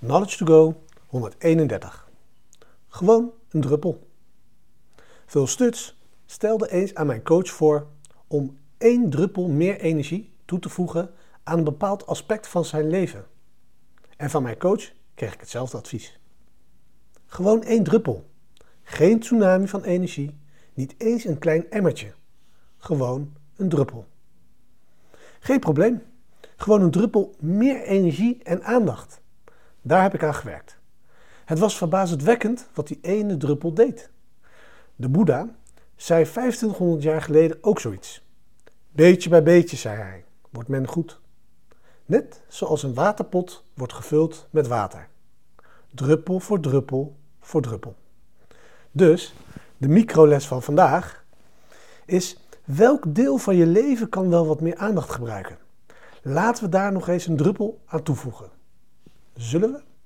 Knowledge to Go 131. Gewoon een druppel. Phil Stuts stelde eens aan mijn coach voor om één druppel meer energie toe te voegen aan een bepaald aspect van zijn leven. En van mijn coach kreeg ik hetzelfde advies. Gewoon één druppel. Geen tsunami van energie, niet eens een klein emmertje. Gewoon een druppel. Geen probleem. Gewoon een druppel meer energie en aandacht. Daar heb ik aan gewerkt. Het was verbazendwekkend wat die ene druppel deed. De Boeddha zei 2500 jaar geleden ook zoiets. Beetje bij beetje, zei hij, wordt men goed. Net zoals een waterpot wordt gevuld met water. Druppel voor druppel voor druppel. Dus de microles van vandaag is welk deel van je leven kan wel wat meer aandacht gebruiken? Laten we daar nog eens een druppel aan toevoegen. Zullen we?